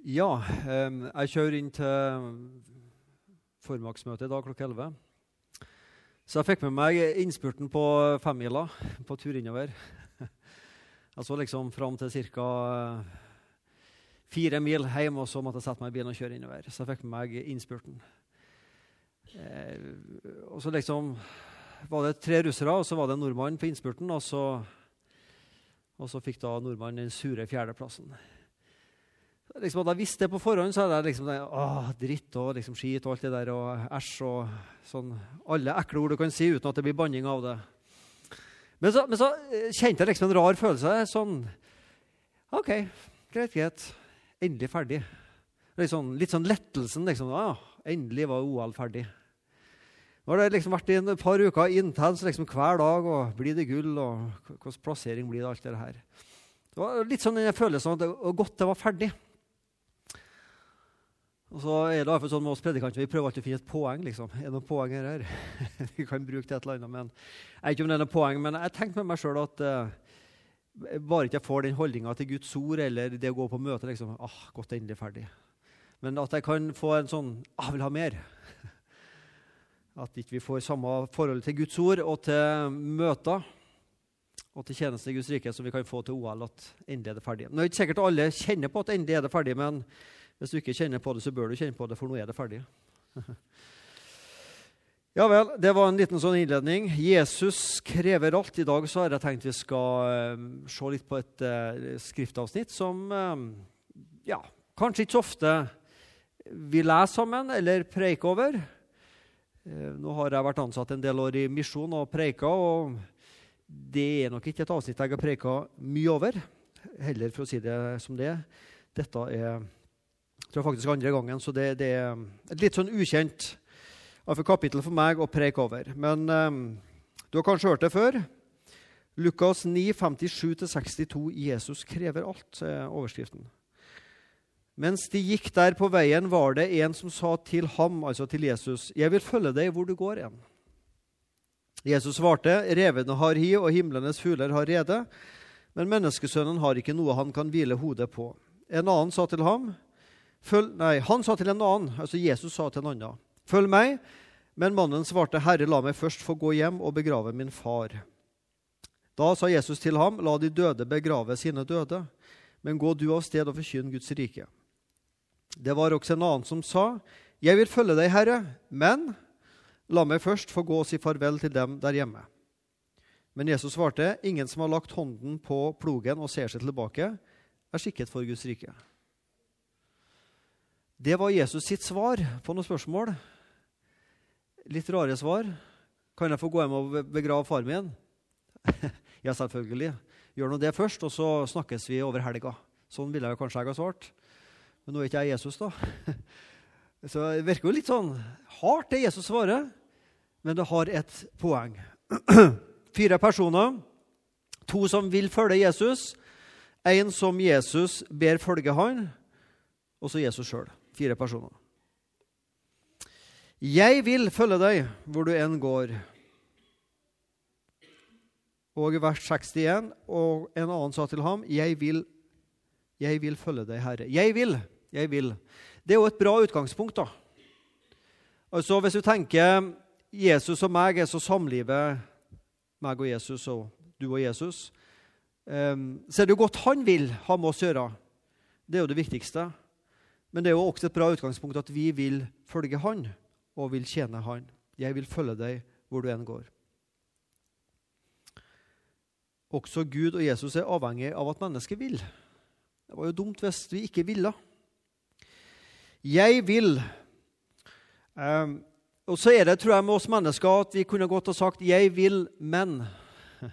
Ja, jeg kjører inn til formiddagsmøtet i dag klokka 11. Så jeg fikk med meg innspurten på femmila på tur innover. Jeg så liksom fram til ca. fire mil hjem, og så måtte jeg sette meg i bilen og kjøre innover. Så jeg fikk med meg innspurten. Eh, og så liksom var det tre russere, og så var det en nordmann på innspurten, og så, og så fikk da nordmannen den sure fjerdeplassen. Liksom, hadde jeg visst det på forhånd, så hadde jeg liksom tenkt, dritt og liksom skit og alt det der, og æsj og sånn Alle ekle ord du kan si uten at det blir banning av det. Men så, men så eh, kjente jeg liksom en rar følelse. Sånn OK, greit, greit. Endelig ferdig. Litt sånn, litt sånn lettelsen. liksom, Ja, Endelig var OL ferdig. Nå har det liksom vært i et par uker intens liksom hver dag. og Blir det gull, og hvilken plassering blir det, alt det her. Det var litt sånn den følelsen at det godt det var ferdig. Og så er det sånn med oss predikanter, Vi prøver alltid å finne et poeng. liksom. Er det noen poeng her? vi kan bruke det et eller annet, men Jeg vet ikke om det er noen poeng, men jeg tenkte med meg sjøl at uh, bare ikke jeg får den holdninga til Guds ord eller det å gå på møte liksom, ah, godt endelig ferdig. Men at jeg kan få en sånn ah, jeg vil ha mer. At ikke vi får samme forhold til Guds ord og til møter og til tjeneste i Guds rike som vi kan få til OL. At endelig er det ferdig. Nå er det ikke sikkert alle kjenner på at endelig er det ferdig, men hvis du ikke kjenner på det, så bør du kjenne på det, for nå er det ferdig. Ja vel, det var en liten sånn innledning. Jesus krever alt. I dag så har jeg tenkt vi skal uh, se litt på et uh, skriftavsnitt som uh, ja, kanskje ikke så ofte vi leser sammen eller preiker over. Nå har jeg vært ansatt en del år i misjon og preika, og det er nok ikke et avsnitt jeg har preika mye over. Heller, for å si det som det er. Dette er jeg tror faktisk andre gangen, så det, det er et litt sånn ukjent for kapittel for meg å preke over. Men um, du har kanskje hørt det før. Lukas 9, 57-62 Jesus krever alt, er overskriften. Mens de gikk der på veien, var det en som sa til ham, altså til Jesus, 'Jeg vil følge deg hvor du går hen.' Jesus svarte, 'Revene har hi, og himlenes fugler har rede.' Men menneskesønnen har ikke noe han kan hvile hodet på. En annen sa til ham, Følg, nei, Han sa til en annen, altså Jesus sa til en annen, 'Følg meg.' Men mannen svarte, 'Herre, la meg først få gå hjem og begrave min far.' Da sa Jesus til ham, 'La de døde begrave sine døde, men gå du av sted og forkynn Guds rike.' Det var også en annen som sa, 'Jeg vil følge deg, Herre, men la meg først få gå og si farvel til dem der hjemme.' Men Jesus svarte, 'Ingen som har lagt hånden på plogen og ser seg tilbake, er skikket for Guds rike.' Det var Jesus sitt svar på noen spørsmål. Litt rare svar. Kan jeg få gå hjem og begrave far min? ja, selvfølgelig. Gjør nå det først, og så snakkes vi over helga. Sånn ville jeg kanskje jeg ha svart. Men nå er ikke jeg Jesus, da. Så det virker jo litt sånn hardt, det Jesus svarer, men det har et poeng. Fire personer. To som vil følge Jesus. En som Jesus ber følge han, og så Jesus sjøl. Fire personer. Jeg vil følge deg hvor du enn går. Og i vers 61, og en annen sa til ham, jeg vil, jeg vil følge deg, Herre. Jeg vil, jeg vil. Det er jo et bra utgangspunkt, da. Altså, Hvis du tenker Jesus og meg er så samlivet, meg og Jesus og du og Jesus, um, så er det jo godt han vil ha med oss å gjøre. Det er jo det viktigste. Men det er jo også et bra utgangspunkt at vi vil følge Han og vil tjene Han. Jeg vil følge deg hvor du enn går. Også Gud og Jesus er avhengig av at mennesket vil. Det var jo dumt hvis vi ikke ville. Jeg vil. Um, og så er det, tror jeg, med oss mennesker at vi kunne godt ha sagt 'jeg vil, men'.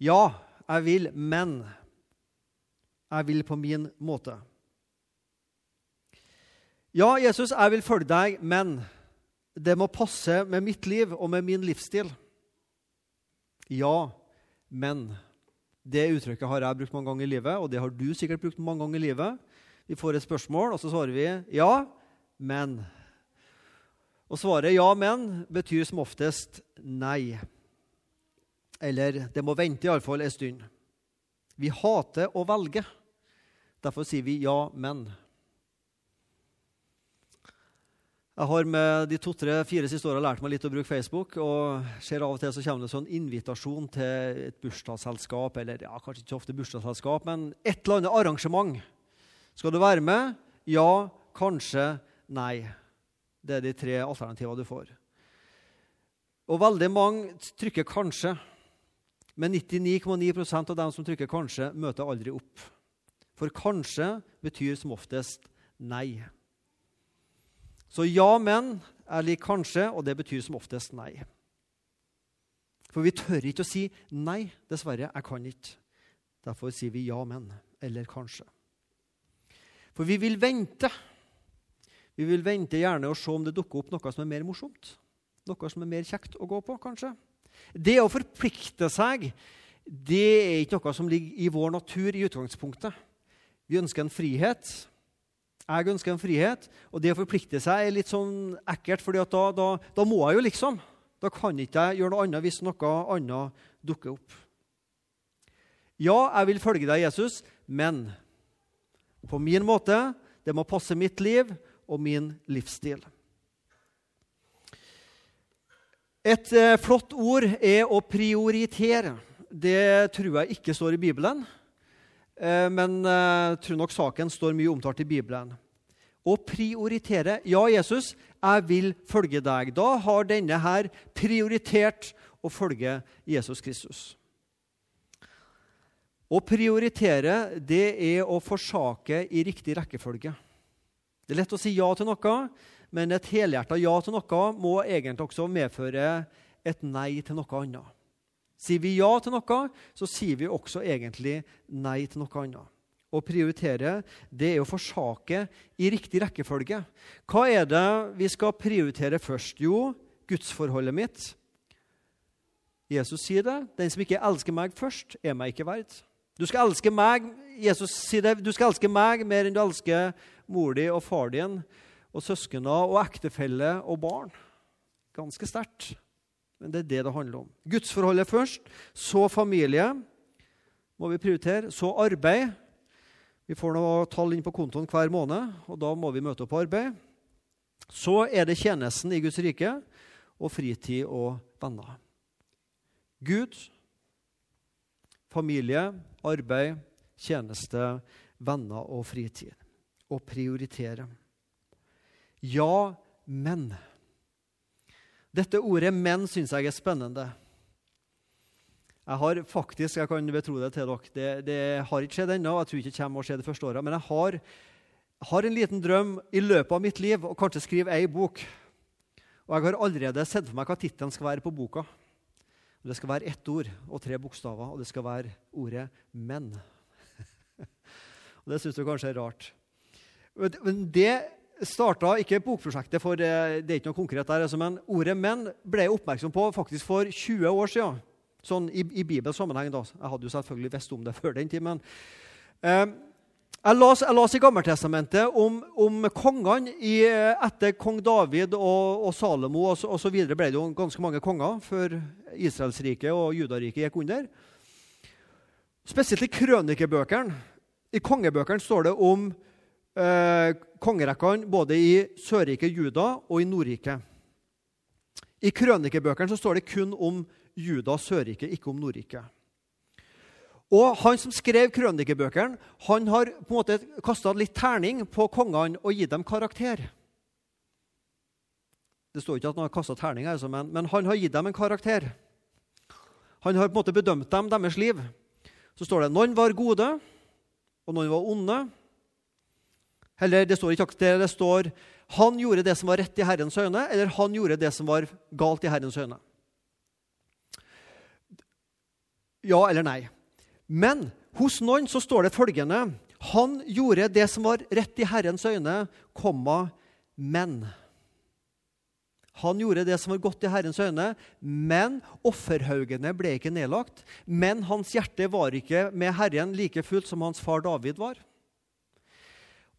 Ja, jeg vil, men. Jeg vil på min måte. Ja, Jesus, jeg vil følge deg, men det må passe med mitt liv og med min livsstil. Ja, men Det uttrykket har jeg brukt mange ganger i livet, og det har du sikkert brukt mange ganger i livet. Vi får et spørsmål, og så svarer vi ja, men. Og svaret ja, men betyr som oftest nei. Eller det må vente iallfall en stund. Vi hater å velge. Derfor sier vi ja, men. Jeg har med de to-tre-fire siste åra lært meg litt å bruke Facebook. og ser Av og til så kommer det en sånn invitasjon til et bursdagsselskap, eller ja, kanskje ikke ofte bursdagsselskap, men et eller annet arrangement. Skal du være med? Ja, kanskje, nei. Det er de tre alternativene du får. Og veldig mange trykker 'kanskje', men 99,9% av dem som trykker 'kanskje', møter aldri opp. For 'kanskje' betyr som oftest nei. Så ja, men er lik kanskje, og det betyr som oftest nei. For vi tør ikke å si nei. Dessverre, jeg kan ikke. Derfor sier vi ja, men eller kanskje. For vi vil vente. Vi vil vente gjerne og se om det dukker opp noe som er mer morsomt. Noe som er mer kjekt å gå på, kanskje. Det å forplikte seg det er ikke noe som ligger i vår natur i utgangspunktet. Vi ønsker en frihet. Jeg ønsker en frihet, og det å forplikte seg er litt sånn ekkelt, for da, da, da, må jeg jo liksom. Da kan ikke jeg gjøre noe annet hvis noe annet dukker opp. Ja, jeg vil følge deg, Jesus, men på min måte. Det må passe mitt liv og min livsstil. Et eh, flott ord er å prioritere. Det tror jeg ikke står i Bibelen. Eh, men jeg eh, tror nok saken står mye omtalt i Bibelen. Å prioritere. Ja, Jesus, jeg vil følge deg. Da har denne her prioritert å følge Jesus Kristus. Å prioritere, det er å forsake i riktig rekkefølge. Det er lett å si ja til noe, men et helhjerta ja til noe må egentlig også medføre et nei til noe annet. Sier vi ja til noe, så sier vi også egentlig nei til noe annet. Å prioritere det er å forsake i riktig rekkefølge. Hva er det vi skal prioritere først? Jo, gudsforholdet mitt. Jesus sier det. Den som ikke elsker meg først, er meg ikke verdt. Du skal elske meg Jesus sier det, du skal elske meg mer enn du elsker mor di og far din og søsknene og ektefelle og barn. Ganske sterkt. Men det er det det handler om. Gudsforholdet først, så familie må vi prioritere, så arbeid. Vi får noe tall inn på kontoen hver måned, og da må vi møte opp på arbeid. Så er det tjenesten i Guds rike og fritid og venner. Gud, familie, arbeid, tjeneste, venner og fritid. Å prioritere. Ja, men. Dette ordet 'men' syns jeg er spennende. Jeg har faktisk, jeg kan betro det til dere, det, det har ikke skjedd ennå, jeg tror ikke det kommer å skje det første året, men jeg har, har, en liten drøm i løpet av mitt liv å kanskje skrive ei bok. Og jeg har allerede sett for meg hva tittelen skal være på boka. Det skal være ett ord og tre bokstaver, og det skal være ordet 'men'. og Det syns du kanskje er rart. Men det starta ikke bokprosjektet, for eh, det er ikke noe konkret der, altså, men ordet 'menn' ble jeg oppmerksom på faktisk for 20 år siden. Sånn i, i Bibels sammenheng. da. Jeg hadde jo selvfølgelig visst om det før den tid. men eh, jeg las, i Gammeltestamentet om, om kongene i, etter kong David og, og Salomo og, og så videre ble det jo ganske mange konger før Israelsriket og Judariket gikk under. Spesielt i krønikebøkene. I kongebøkene står det om eh, kongerekkene både i Sørriket, Juda, og i Nordriket. I krønikebøkene står det kun om Juda og Sørriket, ikke om Nordriket. Og Han som skrev krønikebøkene, han har på en måte kasta litt terning på kongene og gitt dem karakter. Det står ikke at han har kasta terning, altså, men, men, han har gitt dem en karakter. Han har på en måte bedømt dem, deres liv. Så står det noen var gode, og noen var onde. Eller det står ikke akkurat det. Det står han gjorde det som var rett i Herrens øyne, eller han gjorde det som var galt i Herrens øyne. Ja eller nei. Men hos noen så står det følgende Han gjorde det som var rett i Herrens øyne, komma, men Han gjorde det som var godt i Herrens øyne, men offerhaugene ble ikke nedlagt. Men hans hjerte var ikke med Herren like fullt som hans far David var.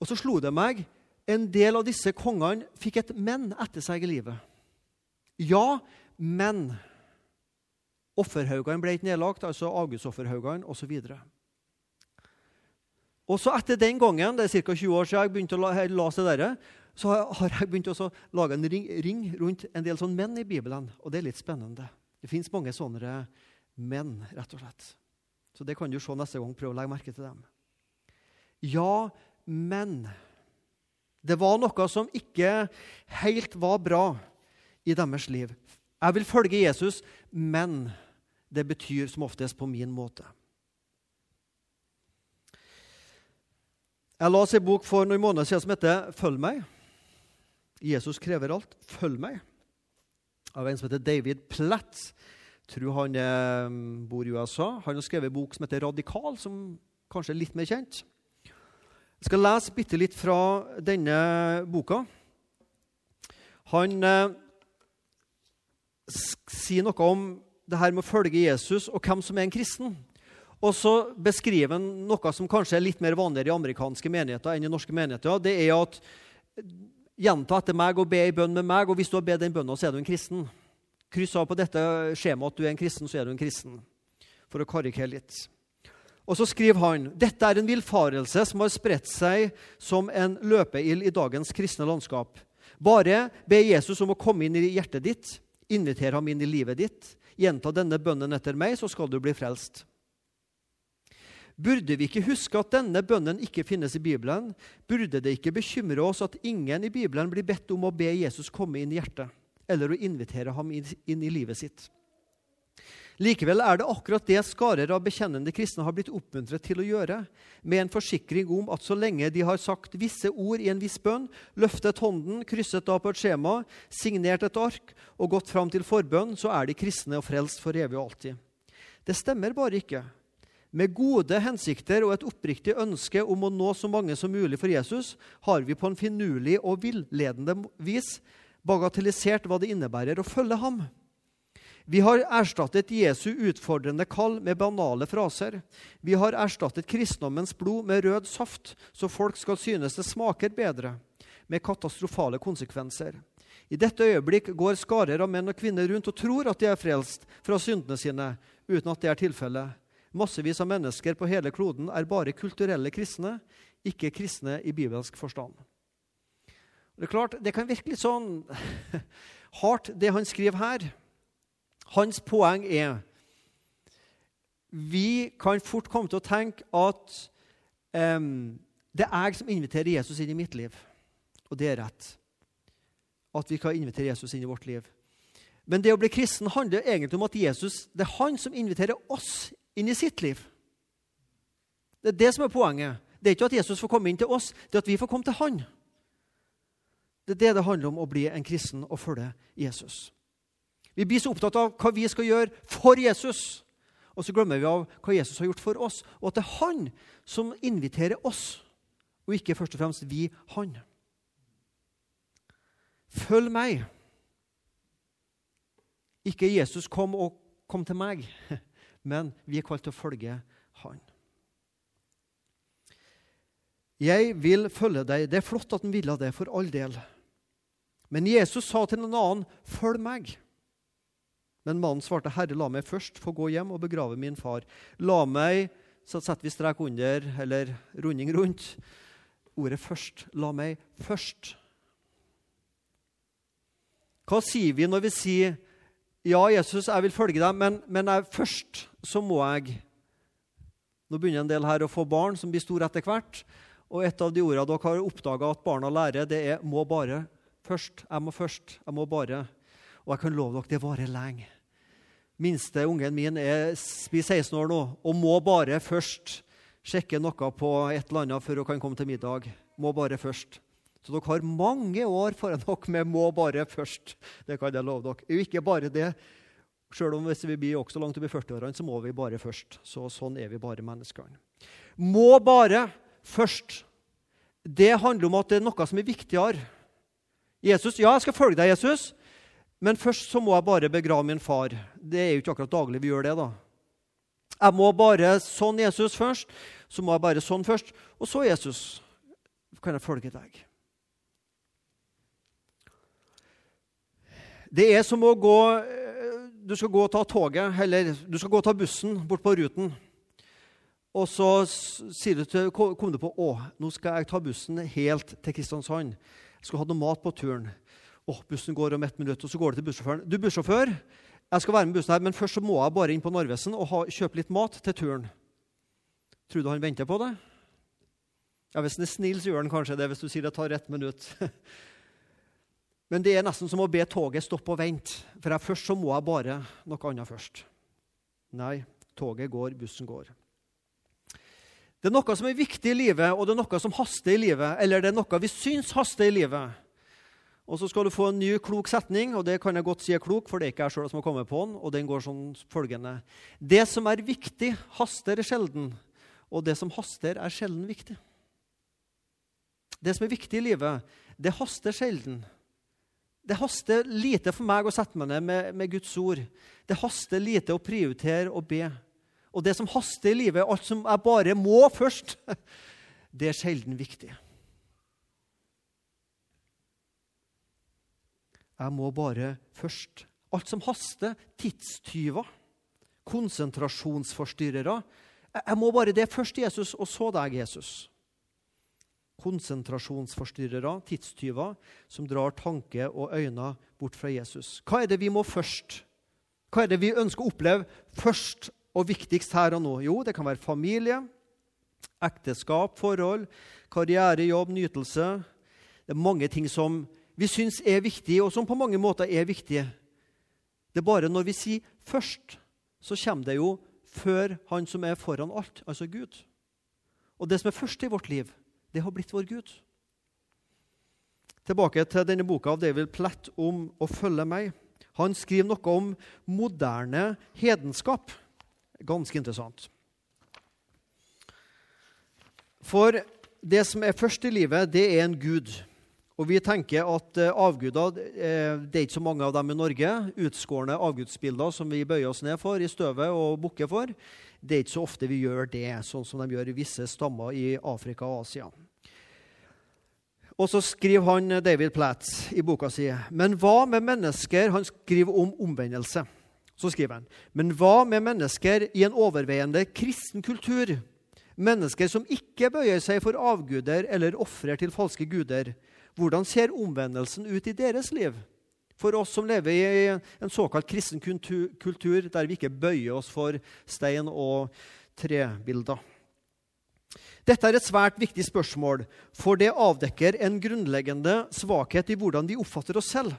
Og så slo det meg en del av disse kongene fikk et men etter seg i livet. Ja, men offerhaugene ble ikke nedlagt, altså avgudsofferhaugene osv. Og så etter den gangen, det er ca. 20 år siden jeg begynte å lese det der, så har jeg begynt å lage en ring, ring, rundt en del sånne menn i Bibelen. Og det er litt spennende. Det fins mange sånne menn, rett og slett. Så det kan du se neste gang. Prøv å legge merke til dem. Ja, men det var noe som ikke helt var bra i deres liv. Jeg vil følge Jesus, men det betyr som oftest på min måte. Jeg las en bok for noen måneder siden som heter 'Følg meg'. Jesus krever alt. Følg meg. Av en som heter David Platt. Jeg Tror han eh, bor i USA. Han har skrevet en bok som heter 'Radikal', som kanskje er litt mer kjent. Jeg skal lese bitte litt fra denne boka. Han eh, sier noe om det her med å følge Jesus og hvem som er en kristen. Og så beskriver han noe som kanskje er litt mer vanligere i amerikanske menigheter enn i norske menigheter. Det er at gjenta etter meg og be ei bønn med meg, og hvis du har bedt den bønna, så er du en kristen. Kryss av på dette skjemaet at du er en kristen, så er du en kristen. For å karikere litt. Og så skriver han dette er en villfarelse som har spredt seg som en løpeild i dagens kristne landskap. Bare be Jesus om å komme inn i hjertet ditt, Inviter ham inn i livet ditt. Gjenta denne bønnen etter meg, så skal du bli frelst. Burde vi ikke huske at denne bønnen ikke finnes i Bibelen? Burde det ikke bekymre oss at ingen i Bibelen blir bedt om å be Jesus komme inn i hjertet, eller å invitere ham inn i livet sitt? Likevel er det akkurat det skarer av bekjennende kristne har blitt oppmuntret til å gjøre, med en forsikring om at så lenge de har sagt visse ord i en viss bønn, løftet hånden, krysset av på et skjema, signert et ark og gått fram til forbønn, så er de kristne og frelst for evig og alltid. Det stemmer bare ikke. Med gode hensikter og et oppriktig ønske om å nå så mange som mulig for Jesus, har vi på en finurlig og villedende vis bagatellisert hva det innebærer å følge ham. Vi har erstattet Jesu utfordrende kall med banale fraser. Vi har erstattet kristendommens blod med rød saft, så folk skal synes det smaker bedre, med katastrofale konsekvenser. I dette øyeblikk går skarer av menn og kvinner rundt og tror at de er frelst fra syndene sine, uten at det er tilfellet. Massevis av mennesker på hele kloden er bare kulturelle kristne, ikke kristne i bibelsk forstand. Det er klart, det kan virke litt sånn hardt, det han skriver her. Hans poeng er vi kan fort komme til å tenke at um, det er jeg som inviterer Jesus inn i mitt liv. Og det er rett. At vi kan invitere Jesus inn i vårt liv. Men det å bli kristen handler egentlig om at Jesus, det er han som inviterer oss inn i sitt liv. Det er det som er poenget. Det er ikke at Jesus får komme inn til oss, det er at vi får komme til Han. Det er det det handler om å bli en kristen og følge Jesus. Vi blir så opptatt av hva vi skal gjøre for Jesus, og så glemmer vi av hva Jesus har gjort for oss, og at det er Han som inviterer oss, og ikke først og fremst vi Han. Følg meg. Ikke Jesus kom og kom til meg men vi er kalt til å følge Han. Jeg vil følge deg. Det er flott at han ville det, for all del. Men Jesus sa til en annen, 'Følg meg.' Men mannen svarte, 'Herre, la meg først få gå hjem og begrave min far.' La meg Så setter vi strek under, eller runding rundt, ordet 'først'. La meg først. Hva sier vi når vi sier ja, Jesus, jeg vil følge deg, men, men jeg, først så må jeg Nå begynner en del her å få barn som blir store etter hvert. Og et av de ordene dere har oppdaga at barna lærer, det er 'må bare'. Først. Jeg må først. Jeg må bare. Og jeg kan love dere, det varer lenge. Minste ungen min er, blir 16 år nå og må bare først sjekke noe på et eller annet før hun kan komme til middag. Må bare først. Så dere har mange år foran dere med 'må bare først'. Det kan jeg love dere. Ikke bare det. Selv om hvis vi blir også langt over 40-årene, så må vi bare først. Så Sånn er vi bare menneskene. Må bare først. Det handler om at det er noe som er viktigere. Jesus, Ja, jeg skal følge deg, Jesus, men først så må jeg bare begrave min far. Det er jo ikke akkurat daglig vi gjør det. da. Jeg må bare sånn Jesus først, så må jeg bare sånn først, og så Jesus kan jeg følge deg. Det er som å gå eh, Du skal gå og ta toget, eller du skal gå og ta bussen bort på Ruten. Og så sier du til, kom du på å, nå skal jeg ta bussen helt til Kristiansand. Jeg Skal ha noe mat på turen. Å, bussen går om ett minutt, og så går det til bussjåføren. Du, bussjåfør, jeg skal være med bussen her, men først så må jeg bare inn på Narvesen og ha, kjøpe litt mat til turen. Tror du han venter på det? Ja, Hvis han er snill, så gjør han kanskje det hvis du sier det tar ett minutt. Men det er nesten som å be toget stoppe og vente. For jeg, først så må jeg bare noe annet først. Nei, toget går, bussen går. Det er noe som er viktig i livet, og det er noe som haster i livet. Eller det er noe vi syns haster i livet. Og så skal du få en ny, klok setning, og det kan jeg godt si er klok, for det er ikke jeg sjøl som har kommet på den. og den går sånn følgende. Det som er viktig, haster sjelden. Og det som haster, er sjelden viktig. Det som er viktig i livet, det haster sjelden. Det haster lite for meg å sette meg ned med, med Guds ord. Det haster lite å prioritere og be. Og det som haster i livet, alt som jeg bare må først, det er sjelden viktig. Jeg må bare først. Alt som haster, tidstyver, konsentrasjonsforstyrrere. Jeg må bare det først, Jesus, og så deg, Jesus. Konsentrasjonsforstyrrere, tidstyver, som drar tanke og øyne bort fra Jesus. Hva er det vi må først? Hva er det vi ønsker å oppleve først og viktigst her og nå? Jo, det kan være familie, ekteskap, forhold, karriere, jobb, nytelse. Det er mange ting som vi syns er viktige, og som på mange måter er viktige. Det er bare når vi sier 'først', så kommer det jo før Han som er foran alt, altså Gud. Og det som er først i vårt liv, det har blitt vår Gud. Tilbake til denne boka av David Platt om å følge meg. Han skriver noe om moderne hedenskap. Ganske interessant. For det som er først i livet, det er en gud. Og vi tenker at eh, avguder eh, Det er ikke så mange av dem i Norge. Utskårne avgudsbilder som vi bøyer oss ned for i støvet og bukker for. Det er ikke så ofte vi gjør det, sånn som de gjør i visse stammer i Afrika og Asia. Og så skriver han David Platt i boka si Men hva med mennesker Han skriver om omvendelse. Så skriver han Men hva med mennesker i en overveiende kristen kultur? Mennesker som ikke bøyer seg for avguder eller ofrer til falske guder. Hvordan ser omvendelsen ut i deres liv? For oss som lever i en såkalt kristen kultur der vi ikke bøyer oss for stein og trebilder. Dette er et svært viktig spørsmål, for det avdekker en grunnleggende svakhet i hvordan vi oppfatter oss selv.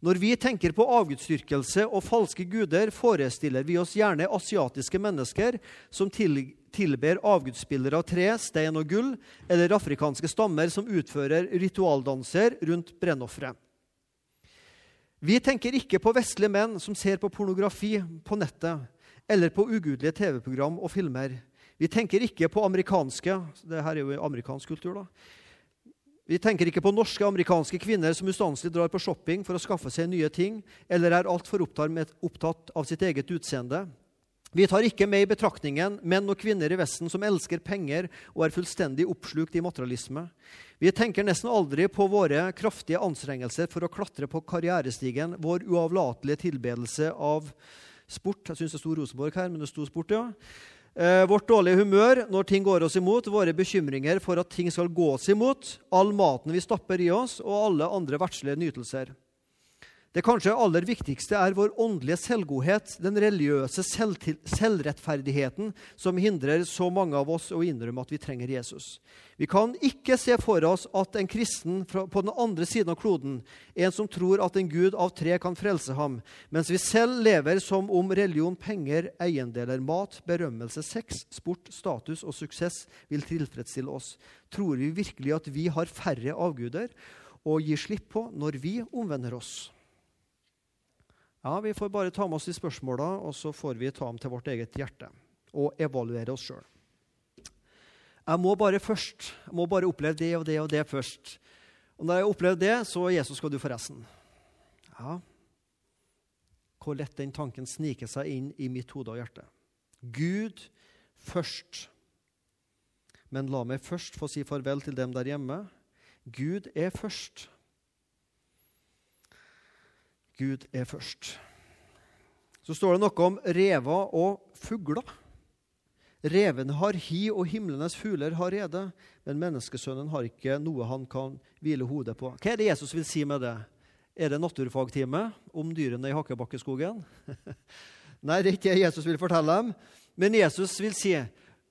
Når vi tenker på avgudsdyrkelse og falske guder, forestiller vi oss gjerne asiatiske mennesker som tilber avgudsbilder av tre, stein og gull, eller afrikanske stammer som utfører ritualdanser rundt brennofre. Vi tenker ikke på vestlige menn som ser på pornografi på nettet, eller på ugudelige TV-program og filmer. Vi tenker ikke på amerikanske det her er jo amerikansk kultur da, vi tenker ikke på norske amerikanske kvinner som ustanselig drar på shopping for å skaffe seg nye ting, eller er altfor opptatt av sitt eget utseende. Vi tar ikke med i betraktningen menn og kvinner i Vesten som elsker penger og er fullstendig oppslukt i materialisme. Vi tenker nesten aldri på våre kraftige anstrengelser for å klatre på karrierestigen, vår uavlatelige tilbedelse av sport. Jeg syns det sto Rosenborg her, men det sto sport, ja. Eh, vårt dårlige humør når ting går oss imot, våre bekymringer for at ting skal gå oss imot, all maten vi stapper i oss, og alle andre verdslige nytelser. Det kanskje aller viktigste er vår åndelige selvgodhet, den religiøse selvrettferdigheten som hindrer så mange av oss å innrømme at vi trenger Jesus. Vi kan ikke se for oss at en kristen på den andre siden av kloden, en som tror at en gud av tre kan frelse ham, mens vi selv lever som om religion, penger, eiendeler, mat, berømmelse, sex, sport, status og suksess vil tilfredsstille oss, tror vi virkelig at vi har færre avguder å gi slipp på når vi omvender oss. Ja, Vi får bare ta med oss de spørsmåla, og så får vi ta dem til vårt eget hjerte og evaluere oss sjøl. Jeg må bare først, jeg må bare oppleve det og det og det først. Og når jeg har opplevd det, så Jesus skal du få resten. Ja, hvor lett den tanken sniker seg inn i mitt hode og hjerte. Gud først. Men la meg først få si farvel til dem der hjemme. Gud er først. Gud er først. Så står det noe om rever og fugler. Revene har hi, og himlenes fugler har rede, men menneskesønnen har ikke noe han kan hvile hodet på. Hva er det Jesus vil si med det? Er det naturfagtime om dyrene i Hakkebakkeskogen? Nei, det er ikke det Jesus vil fortelle dem. Men Jesus vil si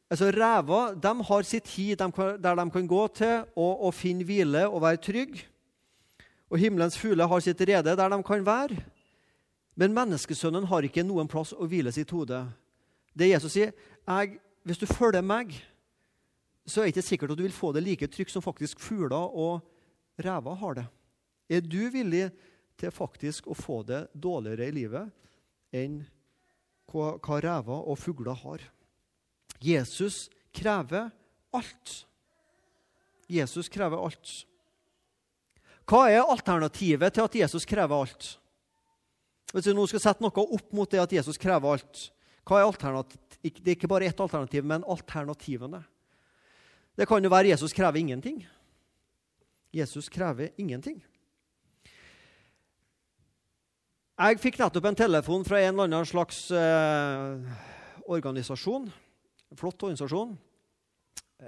altså Rever de har sitt hi der de kan gå til og, og finne hvile og være trygge. Og himmelens fugler har sitt rede der de kan være. Men menneskesønnen har ikke noen plass å hvile sitt hode. Det Jesus sier, jeg, hvis du følger meg, så er det ikke sikkert at du vil få det like trygt som faktisk fugler og rever har det. Er du villig til faktisk å få det dårligere i livet enn hva, hva rever og fugler har? Jesus krever alt. Jesus krever alt. Hva er alternativet til at Jesus krever alt? Hvis vi nå skal sette noe opp mot det at Jesus krever alt, hva er alternativ? Det er ikke bare ett alternativ, men alternativene. Det kan jo være Jesus krever ingenting. Jesus krever ingenting. Jeg fikk nettopp en telefon fra en eller annen slags eh, organisasjon. En flott organisasjon.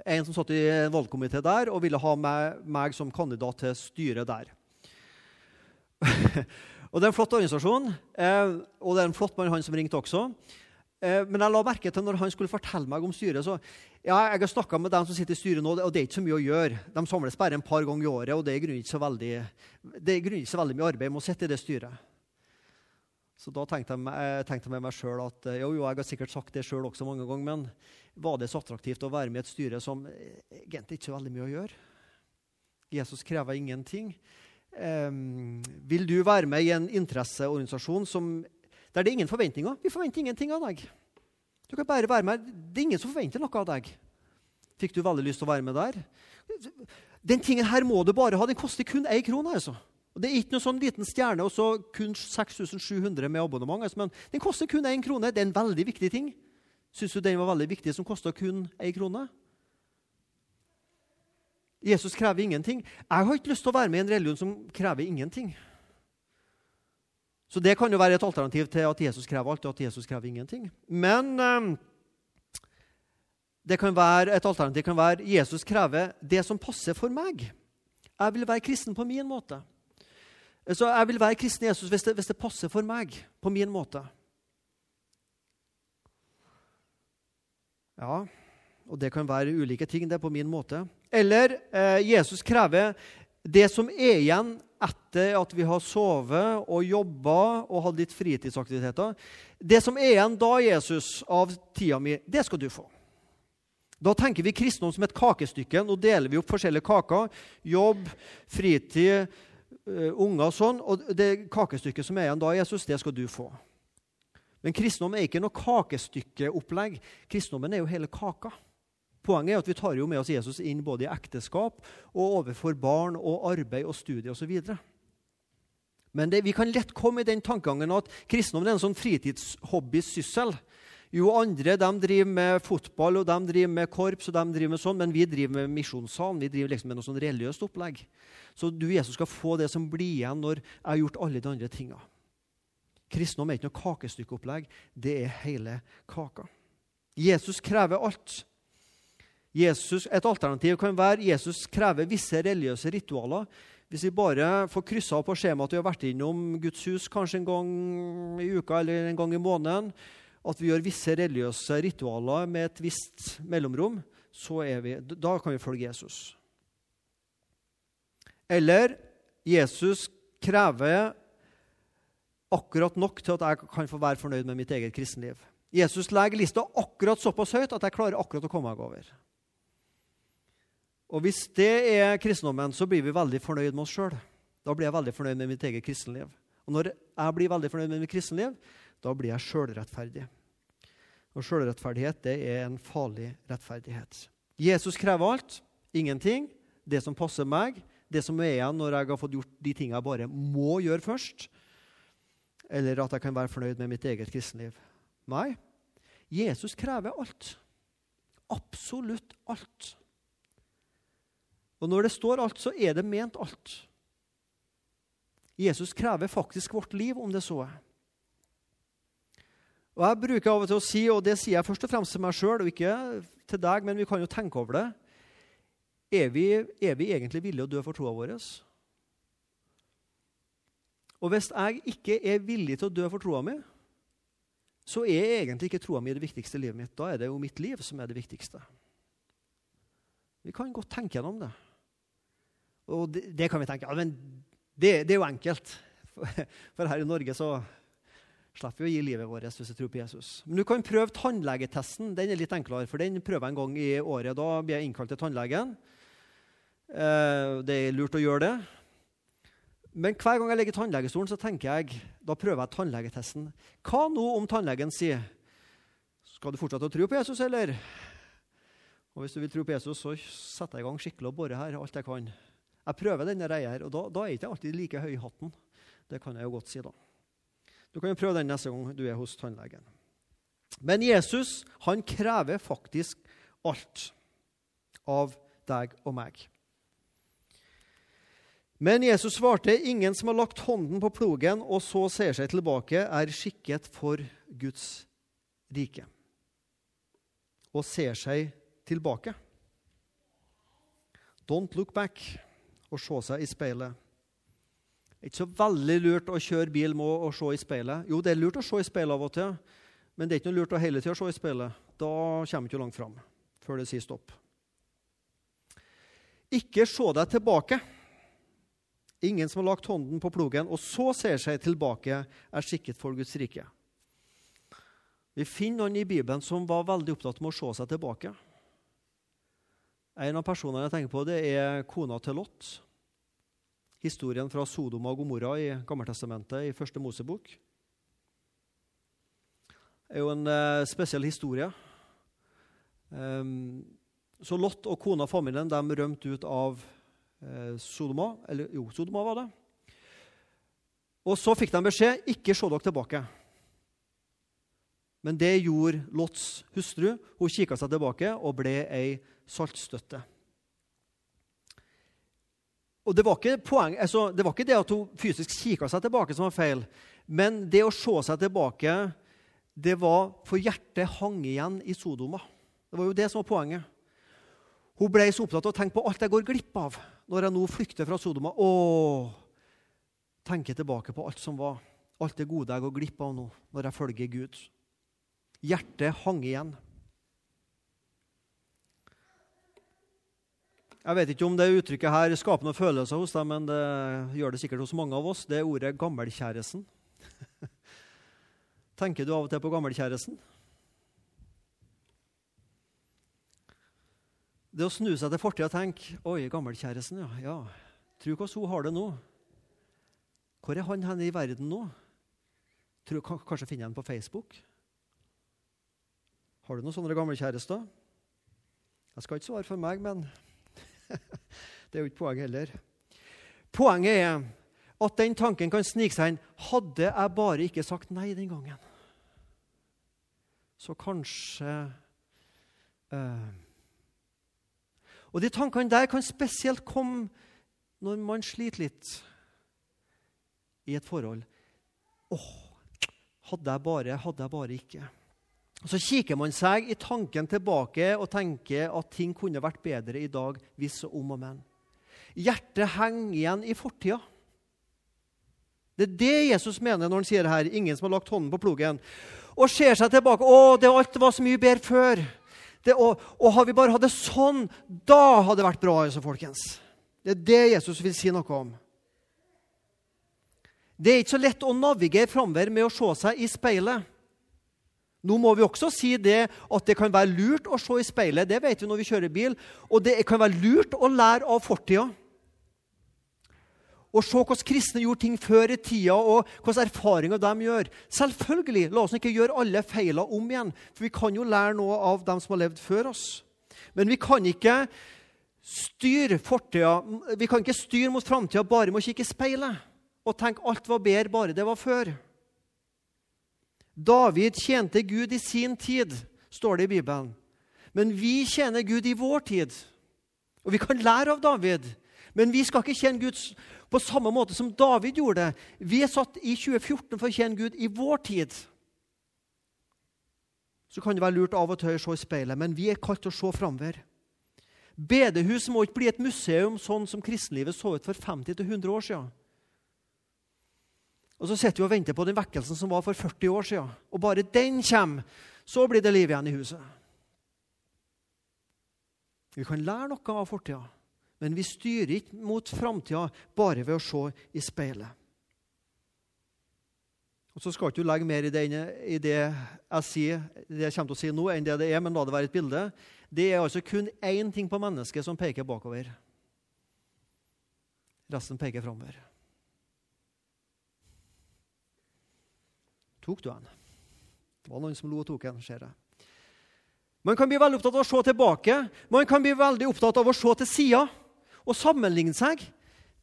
En som satt i en valgkomité der og ville ha meg, meg som kandidat til styret der. Og Det er en flott organisasjon, eh, og det er en flott mann, han som ringte også. Eh, men jeg la merke til når han skulle fortelle meg om styret så, ja, Jeg har snakka med dem som sitter i styret nå, og det er ikke så mye å gjøre. De samles bare en par ganger i året, og det er så veldig, ikke så veldig mye arbeid med å sitte i det styret. Så da tenkte jeg, jeg med meg sjøl at jo, jo, jeg har sikkert sagt det sjøl også mange ganger, men var det så attraktivt å være med i et styre som egentlig ikke har veldig mye å gjøre? Jesus krever ingenting. Um, vil du være med i en interesseorganisasjon som, der det er ingen forventninger? Vi forventer ingenting av deg. Du kan bare være med. Det er ingen som forventer noe av deg. Fikk du veldig lyst til å være med der? Den tingen her må du bare ha. Den koster kun én krone. altså. Og Det er ikke noe sånn liten stjerne og så kun 6700 med abonnement. Altså, men den koster kun én krone. Det er en veldig viktig ting. Syns du den var veldig viktig som kosta kun én krone? Jesus krever ingenting. Jeg har ikke lyst til å være med i en religion som krever ingenting. Så det kan jo være et alternativ til at Jesus krever alt, og at Jesus krever ingenting. Men eh, det kan være, et alternativ kan være Jesus krever det som passer for meg. Jeg vil være kristen på min måte. Så jeg vil være kristen Jesus hvis det, hvis det passer for meg, på min måte. Ja, og det kan være ulike ting. Det er på min måte. Eller eh, Jesus krever det som er igjen etter at vi har sovet og jobba og hatt litt fritidsaktiviteter. Det som er igjen da, Jesus, av tida mi, det skal du få. Da tenker vi kristendom som et kakestykke. Nå deler vi opp forskjellige kaker. Jobb, fritid, unger og sånn. Og det kakestykket som er igjen da, Jesus, det skal du få. Men kristendom er ikke noe kakestykkeopplegg. Kristendommen er jo hele kaka. Poenget er at vi tar jo med oss Jesus inn både i ekteskap og overfor barn og arbeid og studie osv. Men det, vi kan lett komme i den tankegangen at kristendommen er en sånn fritidshobbysyssel. Jo, andre de driver med fotball og de driver med korps, og de driver med sånn, men vi driver med misjonssalen. Vi driver liksom med noe sånn religiøst opplegg. Så du Jesus skal få det som blir igjen når jeg har gjort alle de andre tinga. Kristendom er ikke noe kakestykkeopplegg. Det er hele kaka. Jesus krever alt. Jesus, et alternativ kan være Jesus krever visse religiøse ritualer. Hvis vi bare får kryssa på skjemaet at vi har vært innom Guds hus kanskje en gang i uka eller en gang i måneden, at vi gjør visse religiøse ritualer med et visst mellomrom, vi, da kan vi følge Jesus. Eller Jesus krever akkurat nok til at jeg kan få være fornøyd med mitt eget kristenliv. Jesus legger lista akkurat såpass høyt at jeg klarer akkurat å komme meg over. Og Hvis det er kristendommen, så blir vi veldig fornøyd med oss sjøl. Da blir jeg veldig fornøyd med mitt eget kristenliv. Og når jeg blir veldig fornøyd med mitt kristenliv, da blir jeg sjølrettferdig. Og sjølrettferdighet det er en farlig rettferdighet. Jesus krever alt, ingenting. Det som passer meg, det som er igjen når jeg har fått gjort de tingene jeg bare må gjøre først. Eller at jeg kan være fornøyd med mitt eget kristenliv. Nei, Jesus krever alt. Absolutt alt. Og når det står alt, så er det ment alt. Jesus krever faktisk vårt liv, om det så er. Og Jeg bruker av og til å si, og det sier jeg først og fremst til meg sjøl, og ikke til deg, men vi kan jo tenke over det Er vi, er vi egentlig villige å dø for troa vår? Og hvis jeg ikke er villig til å dø for troa mi, så er egentlig ikke troa mi det viktigste i livet mitt. Da er det jo mitt liv som er det viktigste. Vi kan godt tenke gjennom det. Og det, det kan vi tenke ja, men det, det, er jo enkelt. For her i Norge så slipper vi å gi livet vårt hvis vi tror på Jesus. Men du kan prøve tannlegetesten. Den er litt enklere, for den prøver jeg en gang i året. Da blir jeg innkalt til tannlegen. Eh, det er lurt å gjøre det. Men hver gang jeg ligger i tannlegestolen, så tenker jeg, da prøver jeg tannlegetesten. Hva nå om tannlegen sier Skal du fortsette å tro på Jesus, eller? Og Hvis du vil tro på Jesus, så setter jeg i gang skikkelig og borer her alt jeg kan. Jeg prøver denne reia her, og da, da er jeg ikke alltid like høy i hatten. Det kan jeg jo godt si, da. Du kan jo prøve den neste gang du er hos tannlegen. Men Jesus han krever faktisk alt av deg og meg. Men Jesus svarte, 'Ingen som har lagt hånden på plogen og så ser seg tilbake, er skikket for Guds rike.' Og ser seg tilbake. Don't look back og se seg i speilet. Det er ikke så veldig lurt å kjøre bil med å se i speilet. Jo, det er lurt å se i speilet av og til, men det er ikke noe lurt å hele tida se i speilet. Da kommer du ikke langt fram før det sier stopp. Ikke se deg tilbake. Ingen som har lagt hånden på plogen og så ser seg tilbake, er skikket for Guds rike. Vi finner noen i Bibelen som var veldig opptatt med å se seg tilbake. En av personene jeg tenker på, det er kona til Lot. Historien fra Sodoma og Gomorra i Gammeltestamentet i første Mosebok. Det er jo en eh, spesiell historie. Um, så Lot og kona og familien de rømte ut av eh, Sodoma. Eller jo, Sodoma var det. Og så fikk de beskjed ikke se dere tilbake. Men det gjorde Lots hustru. Hun kikka seg tilbake og ble ei saltstøtte. Og det var, poeng, altså, det var ikke det, at hun fysisk kikka seg tilbake, som var feil. Men det å se seg tilbake, det var for hjertet hang igjen i Sodoma. Det var jo det som var poenget. Hun ble så opptatt av å tenke på alt jeg går glipp av når jeg nå flykter fra Sodoma. Å, tenke tilbake på alt som var, alt det gode jeg går glipp av nå når jeg følger Gud. Hjertet hang igjen. Jeg vet ikke om det uttrykket her skaper noen følelser hos deg, men det gjør det sikkert hos mange av oss. Det er ordet 'gammelkjæresten'. Tenker du av og til på gammelkjæresten? Det å snu seg til fortida og tenke 'Oi, gammelkjæresten, ja. ja. Tro hvordan hun har det nå.' Hvor er han henne i verden nå? Tror, kanskje finner jeg ham på Facebook? Har du noen sånne gammelkjærester? Jeg skal ikke svare for meg, men det er jo ikke poenget heller. Poenget er at den tanken kan snike seg inn. Hadde jeg bare ikke sagt nei den gangen, så kanskje uh, Og de tankene der kan spesielt komme når man sliter litt i et forhold. Åh, hadde jeg bare, hadde jeg bare ikke. Så kikker man seg i tanken tilbake og tenker at ting kunne vært bedre i dag hvis og om og men. Hjertet henger igjen i fortida. Det er det Jesus mener når han sier her, 'ingen som har lagt hånden på plogen', og ser seg tilbake. 'Å, det alt var så mye bedre før.' Det, og, og har vi bare hatt det sånn, da hadde det vært bra. altså, folkens. Det er det Jesus vil si noe om. Det er ikke så lett å navigere framover med å se seg i speilet. Nå må vi også si det at det kan være lurt å se i speilet. Det vet vi når vi kjører bil. Og det kan være lurt å lære av fortida. Og se hvordan kristne gjorde ting før i tida, og hvilke erfaringer de gjør. Selvfølgelig, La oss ikke gjøre alle feilene om igjen, for vi kan jo lære noe av dem som har levd før oss. Men vi kan ikke styre fortida, vi kan ikke styre mot framtida bare med å kikke i speilet og tenke alt var bedre bare det var før. David tjente Gud i sin tid, står det i Bibelen. Men vi tjener Gud i vår tid. Og vi kan lære av David. Men vi skal ikke tjene Gud på samme måte som David gjorde det. Vi er satt i 2014 for å tjene Gud i vår tid. så kan det være lurt av og til å se i speilet, men vi er kalt til å se framover. Bedehus må ikke bli et museum sånn som kristenlivet så ut for 50-100 år siden. Og Så sitter vi og venter på den vekkelsen som var for 40 år siden. Og bare den kommer, så blir det liv igjen i huset. Vi kan lære noe av fortida, men vi styrer ikke mot framtida bare ved å se i speilet. Og Så skal ikke du legge mer i det, i det, jeg sier, det jeg kommer til å si nå, enn det det er, men la det være et bilde. Det er altså kun én ting på mennesket som peker bakover. Resten peker framover. Tok du den? Det var noen som lo og tok den, ser jeg. Man kan bli veldig opptatt av å se tilbake. Man kan bli veldig opptatt av å se til sida og sammenligne seg.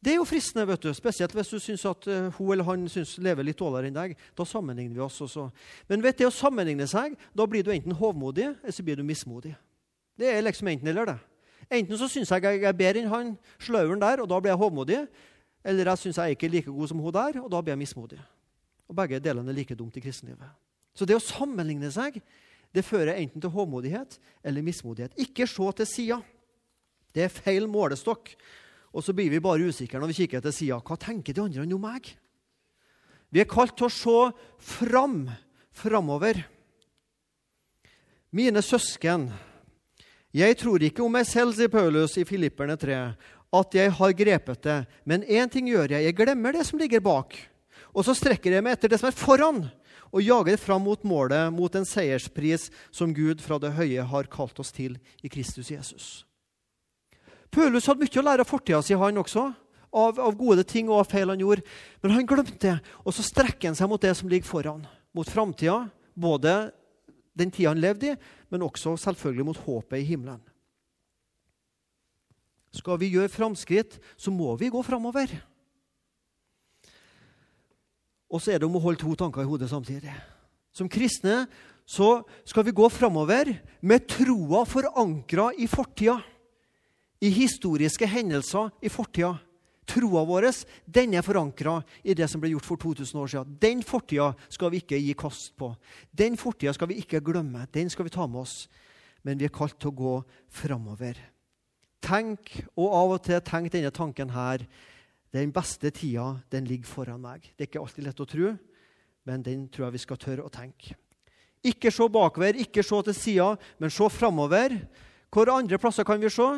Det er jo fristende, vet du, spesielt hvis du syns at uh, hun eller han synes lever litt dårligere enn deg. Da sammenligner vi oss også. Men vet du, å sammenligne seg, da blir du enten hovmodig eller så blir du mismodig. Det er liksom enten eller, det. Enten så syns jeg jeg er bedre enn han slauren der, og da blir jeg hovmodig. Eller jeg syns jeg er ikke like god som hun der, og da blir jeg mismodig. Og Begge delene er like dumt i kristenlivet. Så det å sammenligne seg det fører enten til håmodighet eller mismodighet. Ikke se til sida. Det er feil målestokk. Og så blir vi bare usikre når vi kikker til sida. Hva tenker de andre om meg? Vi er kalt til å se fram, framover. Mine søsken, jeg tror ikke om meg selv, sier Paulus i Filipperne 3, at jeg har grepet det. Men én ting gjør jeg, jeg glemmer det som ligger bak. Og så strekker jeg meg etter det som er foran, og jager fram mot målet, mot en seierspris som Gud fra det høye har kalt oss til i Kristus Jesus. Paulus hadde mye å lære av fortida si, han også. Av, av, gode ting og av feil han gjorde. Men han glemte det. Og så strekker han seg mot det som ligger foran. Mot framtida. Både den tida han levde i, men også selvfølgelig mot håpet i himmelen. Skal vi gjøre framskritt, så må vi gå framover. Og så er det om å holde to tanker i hodet samtidig. Som kristne så skal vi gå framover med troa forankra i fortida i historiske hendelser i fortida. Troa vår den er forankra i det som ble gjort for 2000 år siden. Den fortida skal vi ikke gi kast på. Den fortida skal vi ikke glemme. Den skal vi ta med oss. Men vi er kalt til å gå framover. Tenk, og av og til tenk denne tanken her. Den beste tida, den ligger foran meg. Det er ikke alltid lett å tro, men den tror jeg vi skal tørre å tenke. Ikke se bakover, ikke se til sida, men se framover. Hvor andre plasser kan vi se?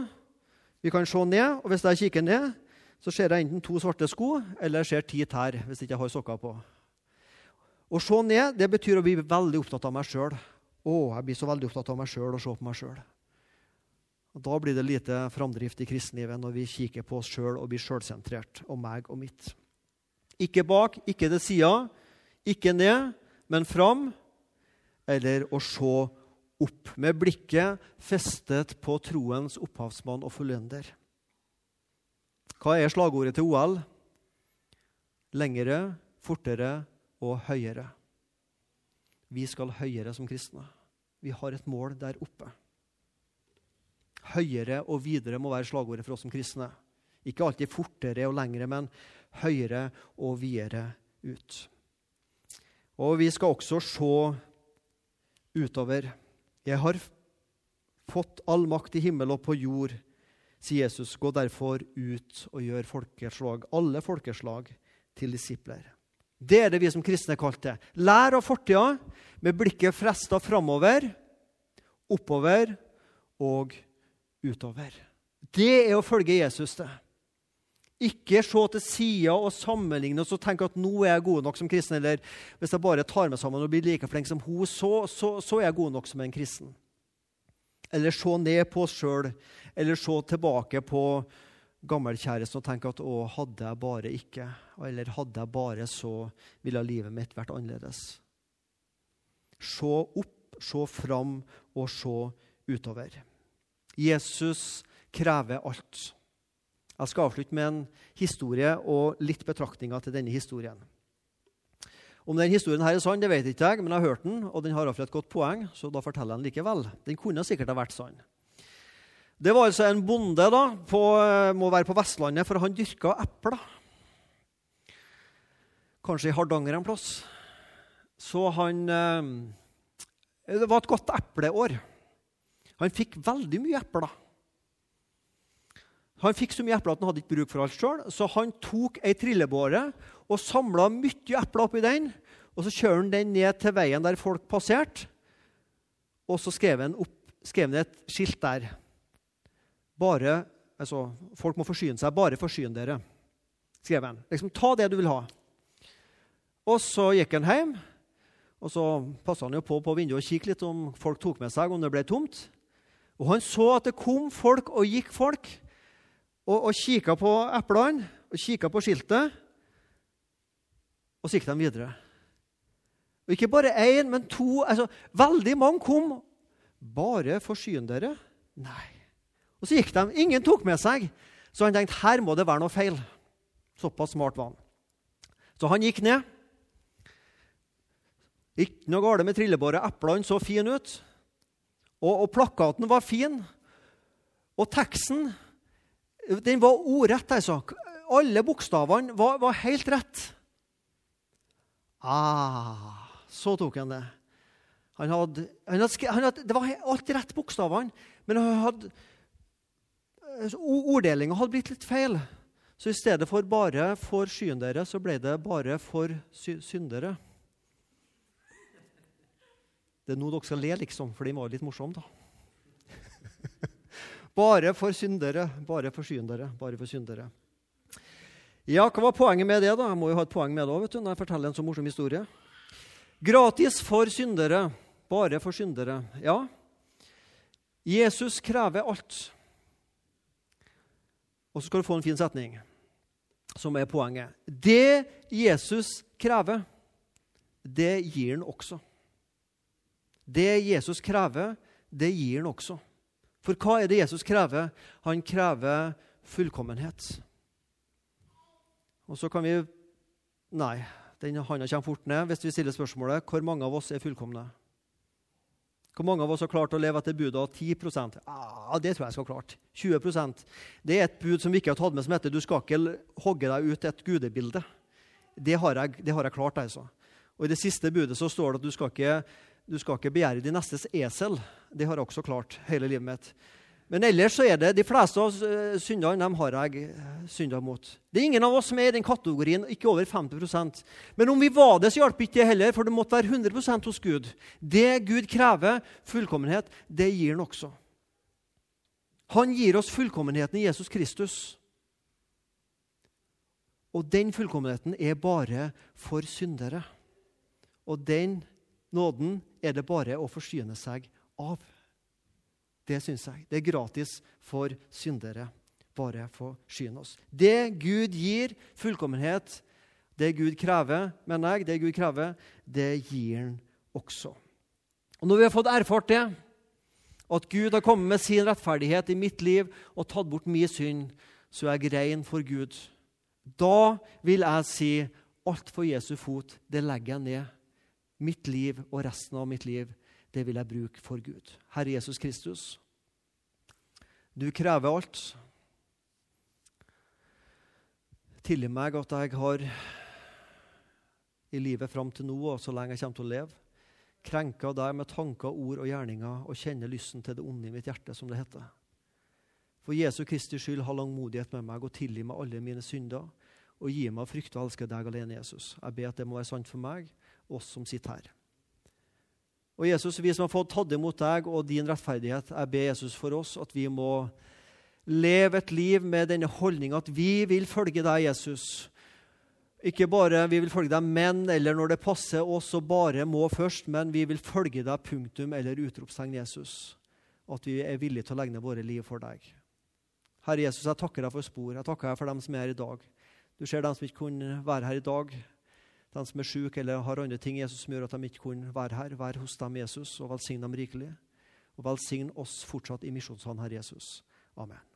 Vi kan se ned, og hvis jeg kikker ned, så ser jeg enten to svarte sko eller jeg ser ti tær hvis jeg ikke har sokker på. Å se ned det betyr å bli veldig opptatt av meg sjøl. Å, jeg blir så veldig opptatt av meg sjøl og se på meg sjøl. Da blir det lite framdrift i kristenlivet når vi kikker på oss sjøl og blir sjølsentrert og meg og mitt. Ikke bak, ikke til sida, ikke ned, men fram. Eller å se opp, med blikket festet på troens opphavsmann og fullender. Hva er slagordet til OL? Lengre, fortere og høyere. Vi skal høyere som kristne. Vi har et mål der oppe. Høyere og videre må være slagordet for oss som kristne. Ikke alltid fortere og lengre, men høyere og videre ut. Og vi skal også se utover. Jeg har fått all makt i himmel og på jord, sier Jesus. Gå derfor ut og gjør folkeslag, alle folkeslag til disipler. Det er det vi som kristne er kalt til. Lær av fortida med blikket fresta framover, oppover og utover. Det er å følge Jesus det. Ikke se til sida og sammenligne oss og tenke at nå er jeg god nok som kristen. Eller hvis jeg bare tar meg sammen og blir like flink som hun, så, så, så er jeg god nok som en kristen. Eller se ned på oss sjøl. Eller se tilbake på gammelkjæresten og tenke at å, hadde jeg bare ikke. Eller hadde jeg bare så, ville livet mitt vært annerledes. Se opp, se fram og se utover. Jesus krever alt. Jeg skal avslutte med en historie og litt betraktninger til denne historien. Om denne historien her er sann, det vet ikke jeg, men jeg har hørt den, og den har iallfall et godt poeng, så da forteller jeg den likevel. Den kunne sikkert ha vært sann. Det var altså en bonde da, på, må være på Vestlandet, for han dyrka epler. Kanskje i Hardanger en plass. Så han eh, Det var et godt epleår. Han fikk veldig mye epler. Han fikk så mye epler at han hadde ikke bruk for alt sjøl, så han tok ei trillebåre og samla mye epler oppi den. Og så kjører han den ned til veien der folk passerte, og så skrev han, opp, skrev han et skilt der. Bare, altså, Folk må forsyne seg. Bare forsyn dere, skrev han. Liksom, Ta det du vil ha. Og så gikk han hjem. Og så passa han jo på på vinduet og kikket litt om folk tok med seg, om det ble tomt. Og han så at det kom folk og gikk folk, og, og kikka på eplene og kikka på skiltet. Og så gikk de videre. Og ikke bare én, men to. altså Veldig mange kom. Bare forsyn dere? Nei. Og så gikk de. Ingen tok med seg. Så han tenkte her må det være noe feil. Såpass smart var han. Så han gikk ned. Ikke noe galt med trillebåret. Eplene så fine ut. Og, og, plakaten var fin. Og teksten den var ordrett. altså. Alle bokstavene var, var helt rett. Ah, så tok han det. Han hadde, han hadde, han hadde, det var alt rett bokstavene, men hadde, orddelinga hadde blitt litt feil. Så i stedet for 'bare for skyendere', så ble det 'bare for syndere'. Det er nå dere skal le, liksom, for de var litt morsomme, da. bare for syndere, bare for syndere, bare for syndere. Ja, hva var poenget med det? da? Jeg må jo ha et poeng med det òg, når jeg forteller en så morsom historie. Gratis for syndere, bare for syndere. Ja, Jesus krever alt. Og så skal du få en fin setning, som er poenget. Det Jesus krever, det gir han også. Det Jesus krever, det gir han også. For hva er det Jesus krever? Han krever fullkommenhet. Og så kan vi Nei, den handa kommer fort ned hvis vi stiller spørsmålet hvor mange av oss er fullkomne. Hvor mange av oss har klart å leve etter budet av 10% ah, Det tror jeg skal ha klart. 20% Det er et bud som vi ikke har tatt med, som heter du skal ikke hogge deg ut et gudebilde. Det har jeg, det har jeg klart. altså. Og I det siste budet så står det at du skal ikke du skal ikke begjære din nestes esel. Det har jeg også klart hele livet mitt. Men ellers så er det de fleste av eh, syndene dem har jeg eh, synda mot. Det er ingen av oss som er i den kategorien, ikke over 50% Men om vi var det, så hjalp ikke det heller, for det måtte være 100% hos Gud. Det Gud krever, fullkommenhet, det gir han også. Han gir oss fullkommenheten i Jesus Kristus. Og den fullkommenheten er bare for syndere. Og den Nåden er det bare å forsyne seg av. Det syns jeg. Det er gratis for syndere. Bare forsyne oss. Det Gud gir, fullkommenhet, det Gud krever, mener jeg, det Gud krever, det gir han også. Og Når vi har fått erfart det, at Gud har kommet med sin rettferdighet i mitt liv og tatt bort min synd, så er jeg rein for Gud. Da vil jeg si alt for Jesu fot, det legger jeg ned mitt liv og resten av mitt liv, det vil jeg bruke for Gud. Herre Jesus Kristus, du krever alt. Tilgi meg at jeg har i livet fram til nå og så lenge jeg kommer til å leve, krenka deg med tanker, ord og gjerninger og kjenner lysten til det onde i mitt hjerte, som det heter. For Jesu Kristi skyld, ha langmodighet med meg og tilgi meg alle mine synder. Og gi meg å frykte og elske deg alene, Jesus. Jeg ber at det må være sant for meg oss som sitter her. Og Jesus, vi som har fått tatt imot deg og din rettferdighet, jeg ber Jesus for oss at vi må leve et liv med denne holdninga at vi vil følge deg, Jesus. Ikke bare vi vil følge deg, men eller når det passer oss og bare må først, men vi vil følge deg, punktum eller utropstegn, Jesus. At vi er villige til å legge ned våre liv for deg. Herre Jesus, jeg takker deg for spor. Jeg takker deg for dem som er her i dag. Du ser dem som ikke kunne være her i dag de som er syke eller har andre ting Jesus som gjør at de ikke kunne være her. Vær hos dem, Jesus, og velsign dem rikelig. Og velsign oss fortsatt i misjonshånd, Herre Jesus. Amen.